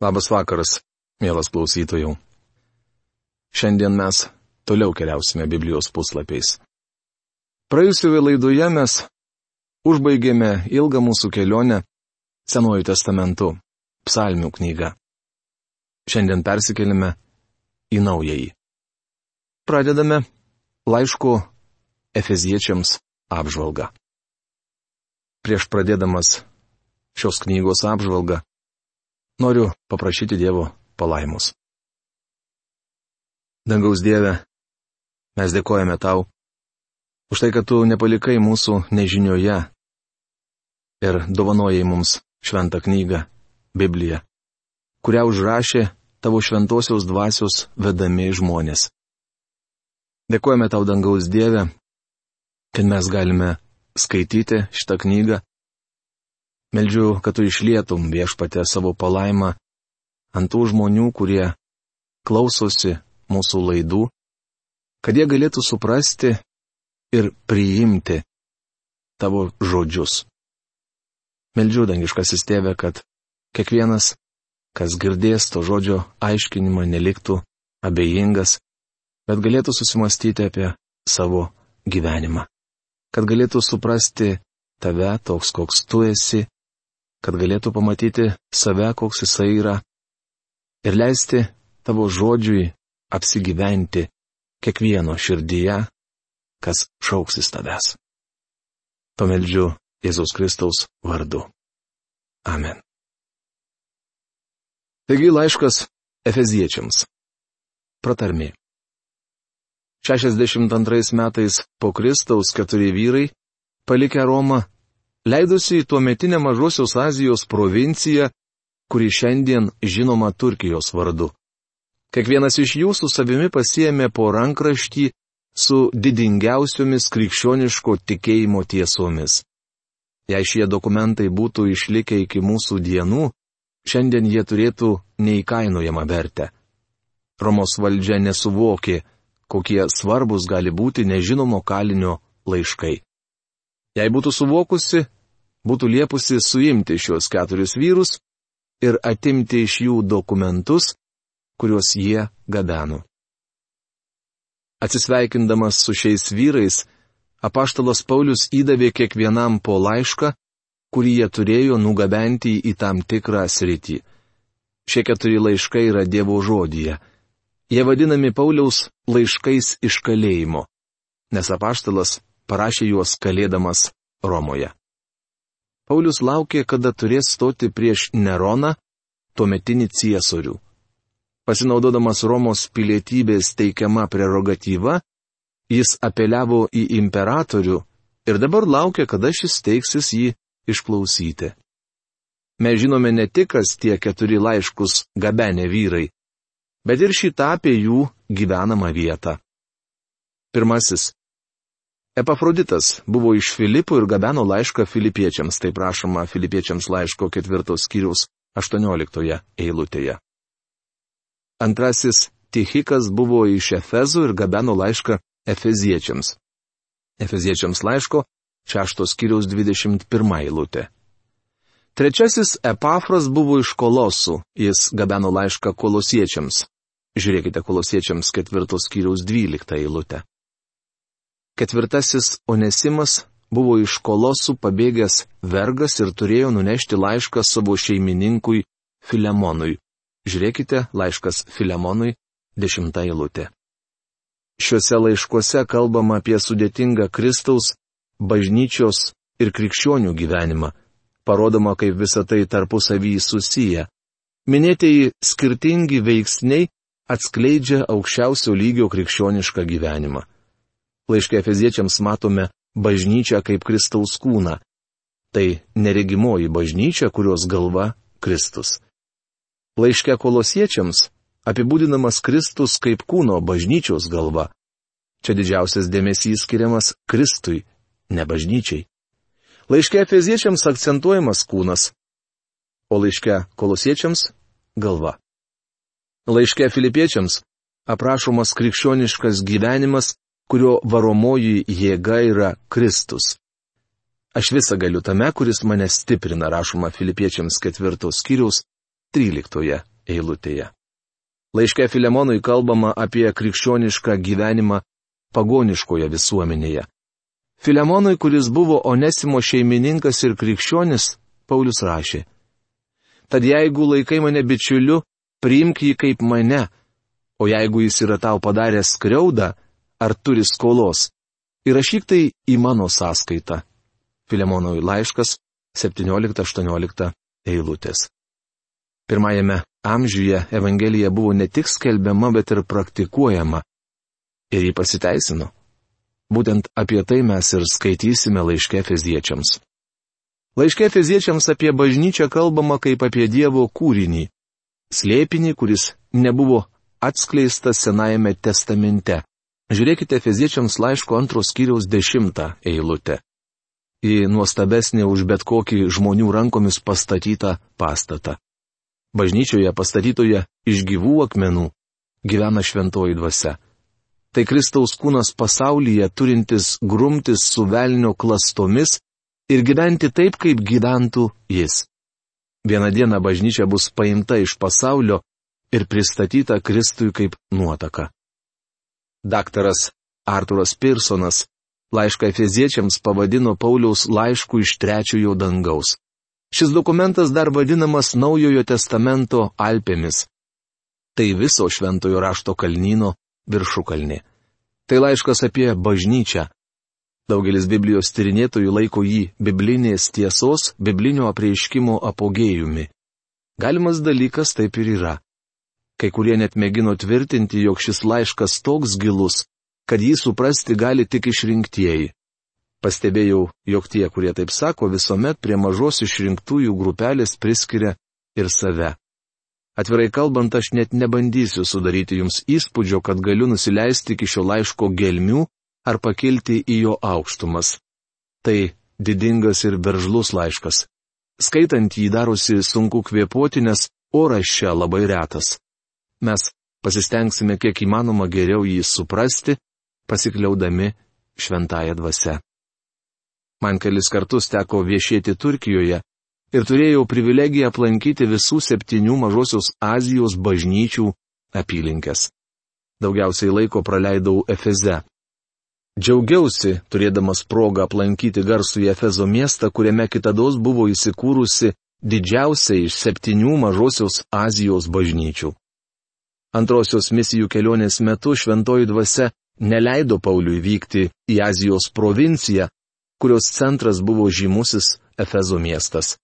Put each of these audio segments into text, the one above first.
Labas vakaras, mielas klausytojų. Šiandien mes toliau keliausime Biblijos puslapiais. Praėjusioje laidoje mes užbaigėme ilgą mūsų kelionę Senuoju testamentu - Psalmių knygą. Šiandien persikeliame į naująjį. Pradedame laišku Efeziečiams apžvalgą. Prieš pradėdamas šios knygos apžvalgą, Noriu paprašyti Dievo palaimus. Dangaus Dieve, mes dėkojame tau už tai, kad tu nepalikai mūsų nežinioje ir dovanojai mums šventą knygą, Bibliją, kurią užrašė tavo šventosios dvasios vedami žmonės. Dėkojame tau, dangaus Dieve, kad mes galime skaityti šitą knygą Meldžiu, kad tu išlietum viešpatę savo palaimą ant tų žmonių, kurie klausosi mūsų laidų, kad jie galėtų suprasti ir priimti tavo žodžius. Meldžiu dangiškasis tėve, kad kiekvienas, kas girdės to žodžio aiškinimą, neliktų abejingas, bet galėtų susimastyti apie savo gyvenimą. Kad galėtų suprasti tave toks, koks tu esi kad galėtų pamatyti save, koks jisai yra, ir leisti tavo žodžiui apsigyventi kiekvieno širdyje, kas šauksis tavęs. Pameldžiu Jėzaus Kristaus vardu. Amen. Taigi laiškas Efeziečiams. Pratarmi. 62 metais po Kristaus keturi vyrai, palikę Romą, leidosi į tuometinę Mažosios Azijos provinciją, kuri šiandien žinoma Turkijos vardu. Kiekvienas iš jų su savimi pasiemė po rankraštį su didingiausiomis krikščioniško tikėjimo tiesomis. Jei šie dokumentai būtų išlikę iki mūsų dienų, šiandien jie turėtų neįkainojamą vertę. Romos valdžia nesuvokė, kokie svarbus gali būti nežinomo kalinio laiškai. Jei būtų suvokusi, būtų liepusi suimti šios keturis vyrus ir atimti iš jų dokumentus, kuriuos jie gabeno. Atsisveikindamas su šiais vyrais, apaštalos Paulius įdavė kiekvienam po laišką, kurį jie turėjo nugabenti į tam tikrą sritį. Šie keturi laiškai yra Dievo žodyje. Jie vadinami Pauliaus laiškais iš kalėjimo, nes apaštalas parašė juos kalėdamas Romoje. Paulius laukė, kada turės stoti prieš Neroną, tuometinį ciesorių. Pasinaudodamas Romos pilietybės teikiama prerogatyva, jis apeliavo į imperatorių ir dabar laukia, kada šis teiksis jį išklausyti. Mes žinome ne tik, kas tie keturi laiškus gabenė vyrai, bet ir šitą apie jų gyvenamą vietą. Pirmasis Epafroditas buvo iš Filipų ir gabeno laišką filipiečiams, tai prašoma filipiečiams laiško ketvirtos skyrius 18 eilutėje. Antrasis Tichikas buvo iš Efezų ir gabeno laišką Efeziečiams. Efeziečiams laiško 6 skyriaus 21 eilutė. Trečiasis Epafras buvo iš Kolosų, jis gabeno laišką kolosiečiams. Žiūrėkite kolosiečiams 4 skyriaus 12 eilutę. Ketvirtasis Onesimas buvo iš kolosų pabėgęs vergas ir turėjo nunešti laišką savo šeimininkui Filemonui. Žiūrėkite, laiškas Filemonui, dešimta eilutė. Šiuose laiškuose kalbama apie sudėtingą Kristaus, bažnyčios ir krikščionių gyvenimą, parodoma, kaip visa tai tarpusavį susiję. Minėtieji skirtingi veiksniai atskleidžia aukščiausio lygio krikščionišką gyvenimą. Laiškė Efeziečiams matome bažnyčią kaip Kristaus kūną. Tai neregimoji bažnyčia, kurios galva Kristus. Laiškė Kolosiečiams apibūdinamas Kristus kaip kūno bažnyčios galva. Čia didžiausias dėmesys skiriamas Kristui, ne bažnyčiai. Laiške Efeziečiams akcentuojamas kūnas, o laiške Kolosiečiams - galva. Laiške Filipiečiams aprašomas krikščioniškas gyvenimas kurio varomoji jėga yra Kristus. Aš visą galiu tame, kuris mane stiprina, rašoma Filipiečiams ketvirtos skyriaus 13 eilutėje. Laiške Filemonui kalbama apie krikščionišką gyvenimą pagoniškoje visuomenėje. Filemonui, kuris buvo Onesimo šeimininkas ir krikščionis, Paulius rašė. Tad jeigu laikai mane bičiuliu, priimk jį kaip mane, o jeigu jis yra tau padaręs skriaudą ar turi skolos, įrašyk tai į mano sąskaitą. Filemonui laiškas 17-18 eilutės. Pirmajame amžiuje Evangelija buvo ne tik skelbiama, bet ir praktikuojama. Ir jį pasiteisino. Būtent apie tai mes ir skaitysime laiške feziečiams. Laiške feziečiams apie bažnyčią kalbama kaip apie Dievo kūrinį. Slėpinį, kuris nebuvo atskleistas Senajame testamente. Žiūrėkite feziečiams laiško antros kiriaus dešimtą eilutę. Į nuostabesnį už bet kokį žmonių rankomis pastatytą pastatą. Bažnyčioje pastatytoje iš gyvų akmenų gyvena šventoji dvasia. Tai Kristaus kūnas pasaulyje turintis grumtis su velnio klastomis ir gyventi taip, kaip gyventų jis. Vieną dieną bažnyčia bus paimta iš pasaulio ir pristatyta Kristui kaip nuotaka. Daktaras Arturas Pirsonas laišką Efeziečiams pavadino Pauliaus laišku iš trečiojo dangaus. Šis dokumentas dar vadinamas Naujojo testamento Alpėmis. Tai viso šventojo rašto kalnyno viršukalnė. Tai laiškas apie bažnyčią. Daugelis Biblijos tyrinėtojų laiko jį biblinės tiesos, biblinio apreiškimo apogėjumi. Galimas dalykas taip ir yra. Kai kurie net mėgino tvirtinti, jog šis laiškas toks gilus, kad jį suprasti gali tik išrinktieji. Pastebėjau, jog tie, kurie taip sako, visuomet prie mažos išrinktųjų grupelės priskiria ir save. Atvirai kalbant, aš net nebandysiu sudaryti jums įspūdžio, kad galiu nusileisti iki šio laiško gelmių ar pakilti į jo aukštumas. Tai didingas ir veržlus laiškas. Skaitant jį darosi sunku kvėpuoti, nes oras čia labai retas. Mes pasistengsime kiek įmanoma geriau jį suprasti, pasikliaudami šventąją dvasę. Man kelis kartus teko viešėti Turkijoje ir turėjau privilegiją aplankyti visų septynių mažosios Azijos bažnyčių apylinkės. Daugiausiai laiko praleidau Efeze. Džiaugiausi, turėdamas progą aplankyti garsų į Efezo miestą, kuriame kitados buvo įsikūrusi didžiausia iš septynių mažosios Azijos bažnyčių. Antrosios misijų kelionės metu šventoji dvasia neleido Pauliui vykti į Azijos provinciją, kurios centras buvo žymusis Efezo miestas.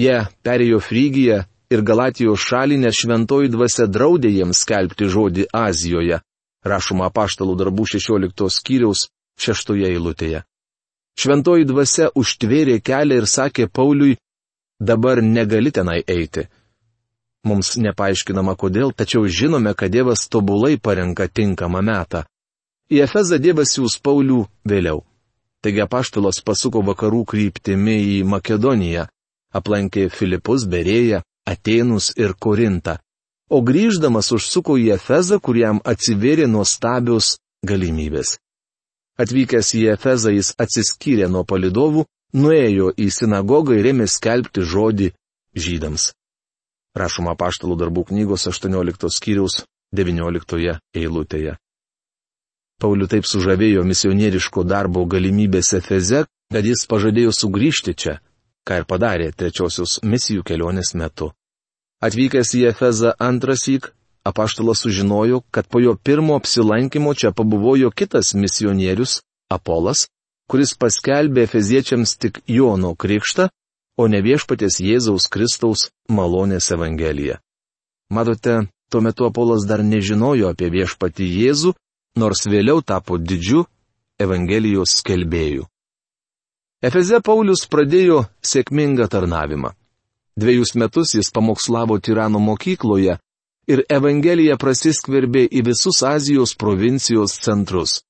Jie perėjo Frygiją ir Galatijos šalį, nes šventoji dvasia draudė jiems skelbti žodį Azijoje, rašoma apaštalų darbų 16 skyriaus 6 eilutėje. Šventoji dvasia užtvėrė kelią ir sakė Pauliui, dabar negali tenai eiti. Mums nepaaiškinama kodėl, tačiau žinome, kad Dievas tobulai parenka tinkamą metą. Į Efezą Dievas siūs Paulių vėliau. Taigi apaštalas pasuko vakarų kryptimi į Makedoniją, aplankė Filipus, Berėją, Atenus ir Korintą, o grįždamas užsuko į Efezą, kuriam atsivėrė nuostabios galimybės. Atvykęs į Efezą jis atsiskyrė nuo palidovų, nuėjo į sinagogą ir ėmė skelbti žodį žydams. Rašoma paštalų darbų knygos 18 skyriaus 19 eilutėje. Paulių taip sužavėjo misionieriško darbo galimybės Efeze, kad jis pažadėjo sugrįžti čia, ką ir padarė trečiosios misijų kelionės metu. Atvykęs į Efezą antrasyk, apaštalas sužinojo, kad po jo pirmo apsilankimo čia pabuvojo kitas misionierius, Apolas, kuris paskelbė Efeziečiams tik Jono krikštą, o ne viešpatės Jėzaus Kristaus malonės Evangeliją. Matote, tuo metu Apolas dar nežinojo apie viešpatį Jėzų nors vėliau tapo didžiu Evangelijos skelbėju. Efeze Paulius pradėjo sėkmingą tarnavimą. Dviejus metus jis pamokslavo tirano mokykloje ir Evangelija prasiskverbė į visus Azijos provincijos centrus.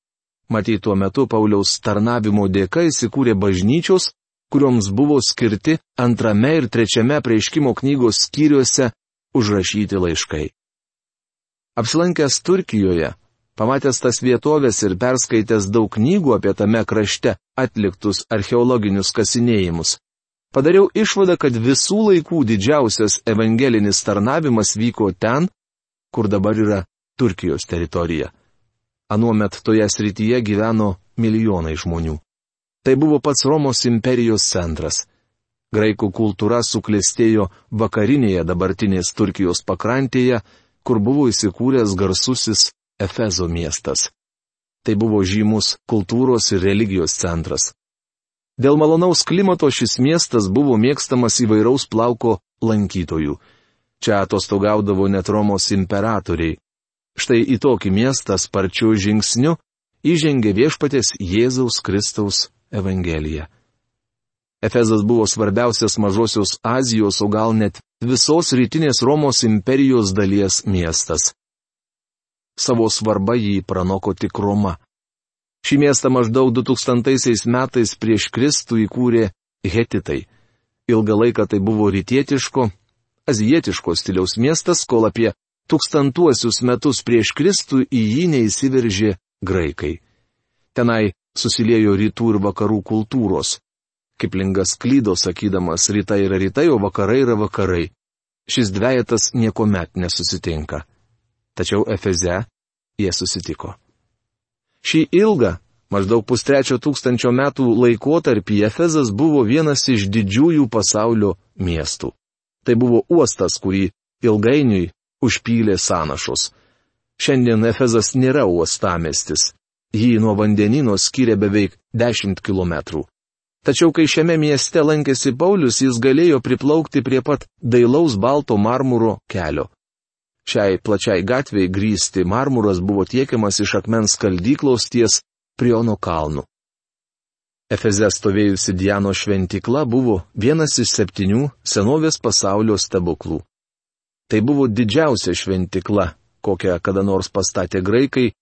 Matyt, tuo metu Pauliaus tarnavimo dėka įsikūrė bažnyčios, kurioms buvo skirti antrame ir trečiame prieiškimo knygos skyriuose užrašyti laiškai. Apsilankęs Turkijoje, Pamatęs tas vietovės ir perskaitęs daug knygų apie tame krašte atliktus archeologinius kasinėjimus, padariau išvadą, kad visų laikų didžiausias evangelinis tarnavimas vyko ten, kur dabar yra Turkijos teritorija. Anuomet toje srityje gyveno milijonai žmonių. Tai buvo pats Romos imperijos centras. Graikų kultūra suklestėjo vakarinėje dabartinės Turkijos pakrantėje, kur buvo įsikūręs garsusis Efezo miestas. Tai buvo žymus kultūros ir religijos centras. Dėl malonaus klimato šis miestas buvo mėgstamas įvairaus plauko lankytojų. Čia atostogaudavo net Romos imperatoriai. Štai į tokį miestą sparčiu žingsniu įžengė viešpatės Jėzaus Kristaus Evangelija. Efezas buvo svarbiausias mažosios Azijos, o gal net visos rytinės Romos imperijos dalies miestas. Savo svarbą jį pranoko tik Roma. Šį miestą maždaug 2000 metais prieš Kristų įkūrė Hetitai. Ilgą laiką tai buvo rytietiško, azijietiško stiliaus miestas, kol apie tūkstantuosius metus prieš Kristų į jį neįsiveržė graikai. Tenai susiliejo rytų ir vakarų kultūros. Kiplingas klydo sakydamas, rytai yra rytai, o vakarai yra vakarai. Šis dviejatas niekuomet nesusitinka. Tačiau Efeze jie susitiko. Šį ilgą, maždaug pustrečio tūkstančio metų laikotarpį Efezas buvo vienas iš didžiųjų pasaulio miestų. Tai buvo uostas, kurį ilgainiui užpylė sąnašos. Šiandien Efezas nėra uostamestis. Jį nuo vandenino skiria beveik 10 km. Tačiau kai šiame mieste lankėsi Paulius, jis galėjo priplaukti prie pat dailaus balto marmuro kelio. Šiai plačiai gatviai grįsti marmuras buvo tiekiamas iš akmens skaldyklos ties Priono kalnų. Efeze stovėjusi Diano šventikla buvo vienas iš septynių senovės pasaulio stebuklų. Tai buvo didžiausia šventikla, kokią kada nors pastatė graikai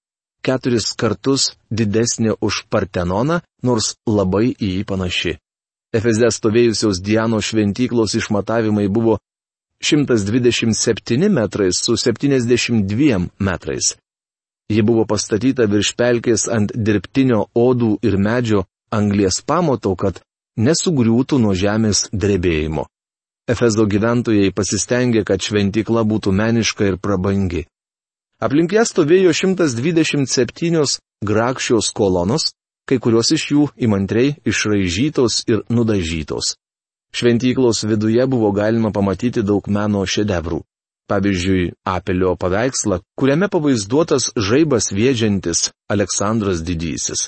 keturis kartus didesnė už Partenoną, nors labai į jį panaši. Efeze stovėjusios Diano šventyklos išmatavimai buvo 127 metrais su 72 metrais. Ji buvo pastatyta virš pelkės ant dirbtinio odų ir medžio anglies pamato, kad nesugriūtų nuo žemės drebėjimo. Efezo gyventojai pasistengė, kad šventykla būtų meniška ir prabangi. Aplink ją stovėjo 127 grakščios kolonos, kai kurios iš jų įmantriai išraižytos ir nudažytos. Šventyklos viduje buvo galima pamatyti daug meno šedevrų. Pavyzdžiui, Apelio paveikslą, kuriame pavaizduotas žaibas vėdžiantis Aleksandras Didysis.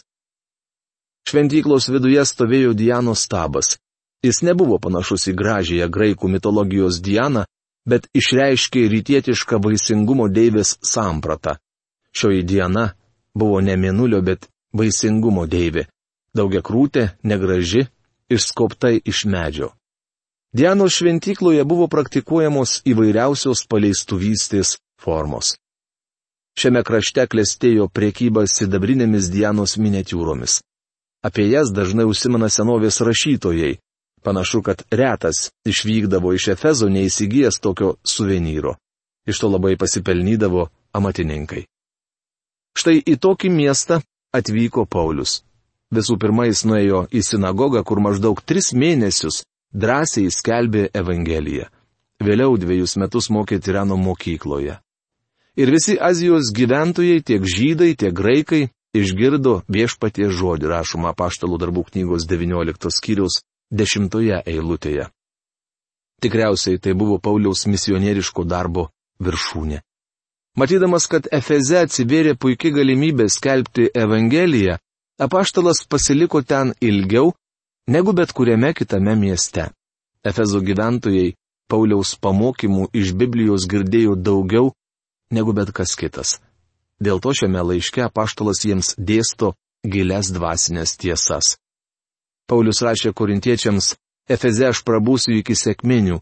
Šventyklos viduje stovėjo Dianos stabas. Jis nebuvo panašus į gražiąją graikų mitologijos Dianą, bet išreiškė rytietišką vaisingumo deivės sampratą. Šioji diena buvo ne minulio, bet vaisingumo deivė. Daugia krūtė, negraži, išskoptai iš medžio. Dianos šventykloje buvo praktikuojamos įvairiausios paleistuvystės formos. Šiame krašte klestėjo priekyba sidabrinėmis Dianos miniatūromis. Apie jas dažnai užsimena senovės rašytojai, Panašu, kad retas išvykdavo iš Efezo neįsigijęs tokio suvenyro. Iš to labai pasipelnydavo amatininkai. Štai į tokį miestą atvyko Paulius. Visų pirma, jis nuėjo į sinagogą, kur maždaug tris mėnesius drąsiai skelbė Evangeliją. Vėliau dviejus metus mokė Tirano mokykloje. Ir visi Azijos gyventojai, tiek žydai, tiek graikai, išgirdo viešpatie žodį rašomą paštalų darbų knygos 19 skyrius dešimtoje eilutėje. Tikriausiai tai buvo Pauliaus misionieriško darbo viršūnė. Matydamas, kad Efeze atsivėrė puikia galimybė skelbti Evangeliją, apaštalas pasiliko ten ilgiau negu bet kuriame kitame mieste. Efezo gyventojai Pauliaus pamokymų iš Biblijos girdėjo daugiau negu bet kas kitas. Dėl to šiame laiške apaštalas jiems dėsto gilias dvasinės tiesas. Paulius rašė korintiečiams, Efeze aš prabūsiu iki sėkminių,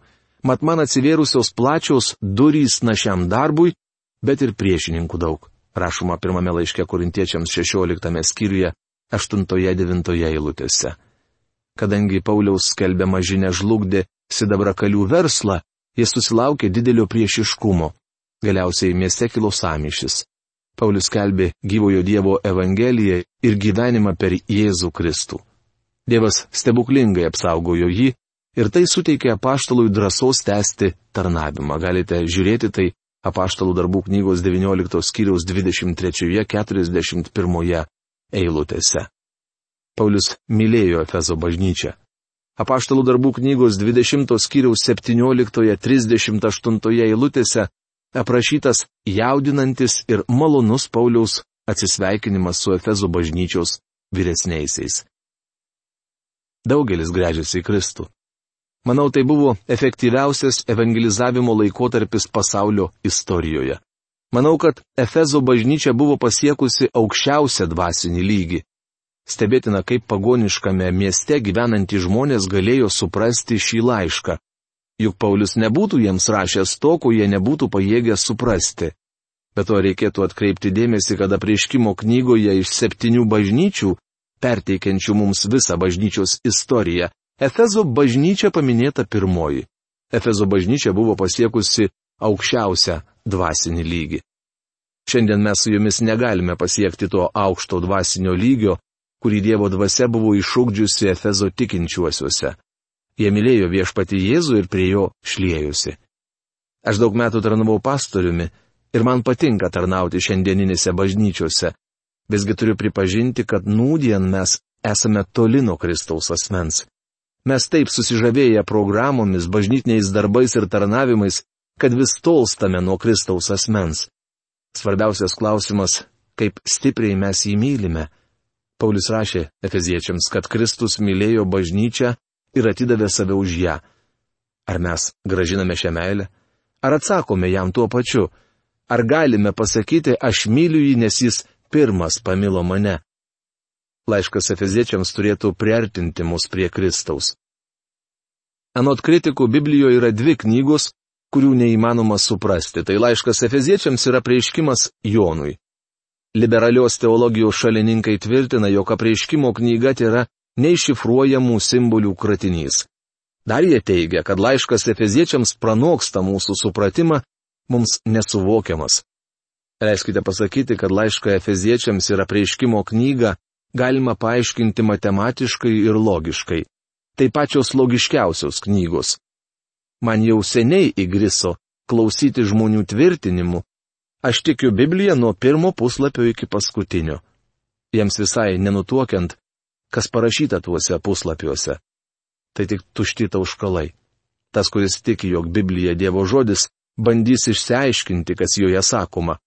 mat man atsivėrusios plačios durys našiam darbui, bet ir priešininkų daug. Rašoma pirmame laiške korintiečiams 16 skyriuje 8-9 eilutėse. Kadangi Pauliaus skelbiama žinia žlugdė sidabrakalių verslą, jis susilaukė didelio priešiškumo. Galiausiai mieste kilo samišis. Paulius skelbė gyvojo Dievo Evangeliją ir gyvenimą per Jėzų Kristų. Dievas stebuklingai apsaugojo jį, Ir tai suteikia apaštalui drąsos tęsti tarnavimą. Galite žiūrėti tai apaštalų darbų knygos 19 skyriaus 23-41 eilutėse. Paulius mylėjo Efezo bažnyčią. Apaštalų darbų knygos 20 skyriaus 17-38 eilutėse aprašytas jaudinantis ir malonus Pauliaus atsisveikinimas su Efezo bažnyčios vyresniaisiais. Daugelis grežiasi į Kristų. Manau, tai buvo efektyviausias evangelizavimo laikotarpis pasaulio istorijoje. Manau, kad Efezo bažnyčia buvo pasiekusi aukščiausią dvasinį lygį. Stebėtina, kaip pagoniškame mieste gyvenantys žmonės galėjo suprasti šį laišką. Juk Paulius nebūtų jiems rašęs to, ko jie nebūtų pajėgę suprasti. Bet to reikėtų atkreipti dėmesį, kad apreiškimo knygoje iš septynių bažnyčių, perteikiančių mums visą bažnyčios istoriją, Efezo bažnyčia paminėta pirmoji. Efezo bažnyčia buvo pasiekusi aukščiausią dvasinį lygį. Šiandien mes su jumis negalime pasiekti to aukšto dvasinio lygio, kurį Dievo dvasia buvo išūkdžiusi Efezo tikinčiuosiuose. Jie mylėjo viešpati Jėzų ir prie jo šliejusi. Aš daug metų tarnavau pastoriumi ir man patinka tarnauti šiandieninėse bažnyčiose. Visgi turiu pripažinti, kad nūdien mes esame toli nuo Kristaus asmens. Mes taip susižavėję programomis, bažnytiniais darbais ir tarnavimais, kad vis tolstame nuo Kristaus asmens. Svarbiausias klausimas - kaip stipriai mes jį mylime. Paulius rašė Efeziečiams, kad Kristus mylėjo bažnyčią ir atidavė save už ją. Ar mes gražiname šią meilę? Ar atsakome jam tuo pačiu? Ar galime pasakyti, aš myliu jį, nes jis pirmas pamilo mane? Laiškas Efeziečiams turėtų priartinti mus prie Kristaus. Anot kritikų Biblijoje yra dvi knygos, kurių neįmanoma suprasti. Tai laiškas Efeziečiams yra prieiškimas Jonui. Liberalios teologijos šalininkai tvirtina, jog apreiškimo knyga tai yra neiššifruojamų simbolių kratinys. Dar jie teigia, kad laiškas efeziečiams pranoksta mūsų supratimą, mums nesuvokiamas. Leiskite pasakyti, kad laišką efeziečiams ir apreiškimo knygą galima paaiškinti matematiškai ir logiškai. Tai pačios logiškiausios knygos. Man jau seniai įgriso klausyti žmonių tvirtinimų, Aš tikiu Bibliją nuo pirmo puslapio iki paskutinio. Jiems visai nenutuokiant, kas parašyta tuose puslapiuose. Tai tik tušti tauškalai. Tas, kuris tiki, jog Biblija Dievo žodis, bandys išsiaiškinti, kas joje sakoma.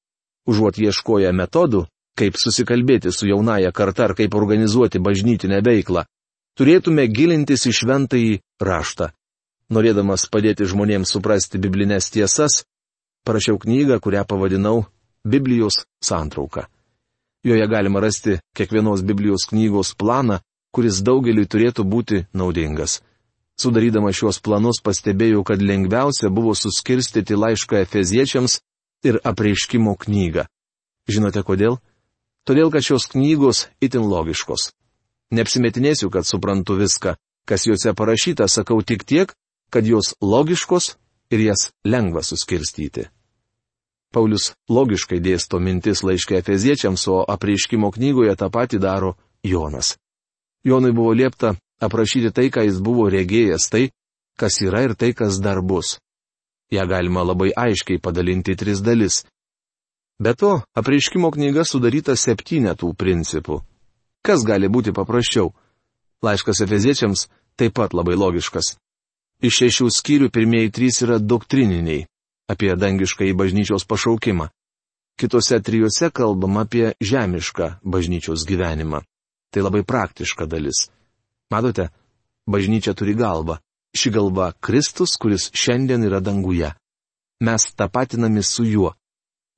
Užuot ieškoję metodų, kaip susikalbėti su jaunaja karta ar kaip organizuoti bažnytinę veiklą, turėtume gilintis į šventąjį raštą. Norėdamas padėti žmonėms suprasti biblinės tiesas, parašiau knygą, kurią pavadinau Biblijos santrauka. Joje galima rasti kiekvienos Biblijos knygos planą, kuris daugeliui turėtų būti naudingas. Sudarydama šios planus pastebėjau, kad lengviausia buvo suskirstyti laišką Efeziečiams ir apreiškimo knygą. Žinote kodėl? Todėl, kad šios knygos itin logiškos. Neapsimetinėsiu, kad suprantu viską, kas juose parašyta, sakau tik tiek, kad jos logiškos ir jas lengva suskirstyti. Paulius logiškai dėsto mintis laiškė Efeziečiams, o apreiškimo knygoje tą patį daro Jonas. Jonui buvo liepta aprašyti tai, ką jis buvo regėjęs, tai, kas yra ir tai, kas dar bus. Ja galima labai aiškiai padalinti į tris dalis. Be to, apreiškimo knyga sudaryta septynetų principų. Kas gali būti paprasčiau? Laiškas Efeziečiams taip pat labai logiškas. Iš šešių skyrių pirmieji trys yra doktrininiai - apie dangišką į bažnyčios pašaukimą. Kitose trijose kalbama apie žemišką bažnyčios gyvenimą. Tai labai praktiška dalis. Matote, bažnyčia turi galvą. Ši galva Kristus, kuris šiandien yra danguje. Mes tapatinami su juo.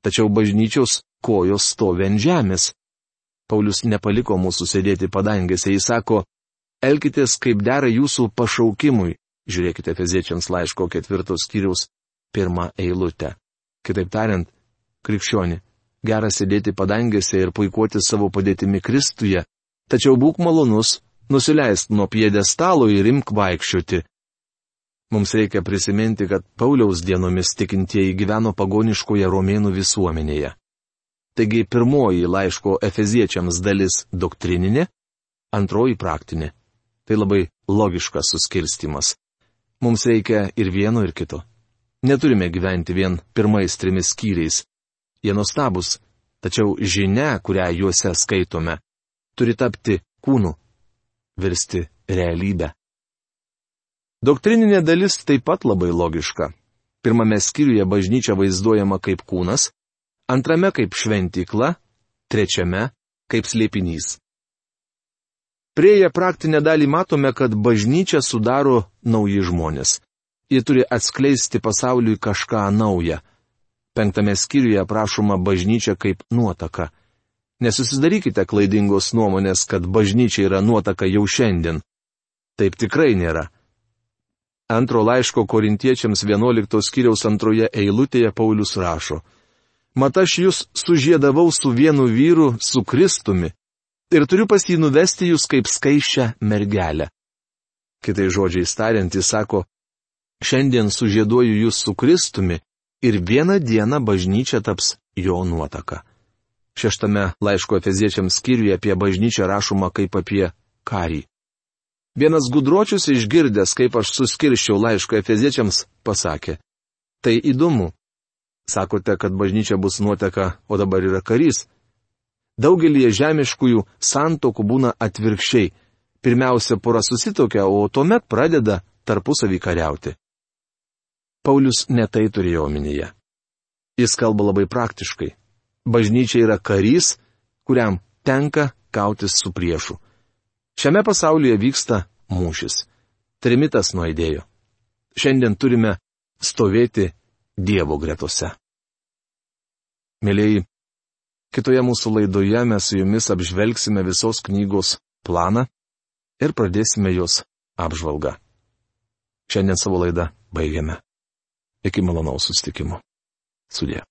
Tačiau bažnyčios kojos stovi ant žemės. Paulius nepaliko mūsų sėdėti padangėse, jis sako, elkitės kaip dera jūsų pašaukimui, Žiūrėkite Feziečiams laiško ketvirtos skyriaus pirmą eilutę. Kitaip tariant, krikščioni, gera sėdėti padangėse ir puikuoti savo padėtimi Kristuje, tačiau būk malonus, nusileisk nuo piedestalo ir imk vaikščioti. Mums reikia prisiminti, kad Pauliaus dienomis tikintieji gyveno pagoniškoje romėnų visuomenėje. Taigi pirmoji laiško Efeziečiams dalis - doktrininė, antroji praktinė. Tai labai logiškas suskirstimas. Mums reikia ir vieno, ir kito. Neturime gyventi vien pirmais trimis skyriais. Jie nuostabus, tačiau žinia, kurią juose skaitome, turi tapti kūnu, virsti realybę. Doktrininė dalis taip pat labai logiška. Pirmame skyriuje bažnyčia vaizduojama kaip kūnas, antrame kaip šventykla, trečiame kaip slėpinys. Prieėję praktinę dalį matome, kad bažnyčia sudaro nauji žmonės. Jie turi atskleisti pasauliui kažką naują. Penktame skyriuje aprašoma bažnyčia kaip nuotaka. Nesusidarykite klaidingos nuomonės, kad bažnyčia yra nuotaka jau šiandien. Taip tikrai nėra. Antro laiško korintiečiams 11 skyriaus antroje eilutėje Paulius rašo. Mat aš jūs sužėdavau su vienu vyru, su Kristumi, ir turiu pas jį nuvesti jūs kaip skaičią mergelę. Kitai žodžiai tariant, jis sako, šiandien sužieduoju jūs su Kristumi ir vieną dieną bažnyčia taps jo nuotaka. Šeštame laiško efeziečiams skyriuje apie bažnyčią rašoma kaip apie karį. Vienas gudročius išgirdęs, kaip aš suskirščiau laiško efeziečiams, pasakė, tai įdomu. Sakote, kad bažnyčia bus nuoteka, o dabar yra karys. Daugelį žemiškųjų santokų būna atvirkščiai. Pirmiausia, pora susitokia, o tuomet pradeda tarpusavį kariauti. Paulius netai turėjo omenyje. Jis kalba labai praktiškai. Bažnyčia yra karys, kuriam tenka kautis su priešu. Šiame pasaulyje vyksta mūšis. Trimitas nuaidėjo. Šiandien turime stovėti Dievo gretose. Mėlyjei, Kitoje mūsų laidoje mes su jumis apžvelgsime visos knygos planą ir pradėsime jos apžvalgą. Šiandien savo laidą baigiame. Iki malonaus sustikimo. Sudė.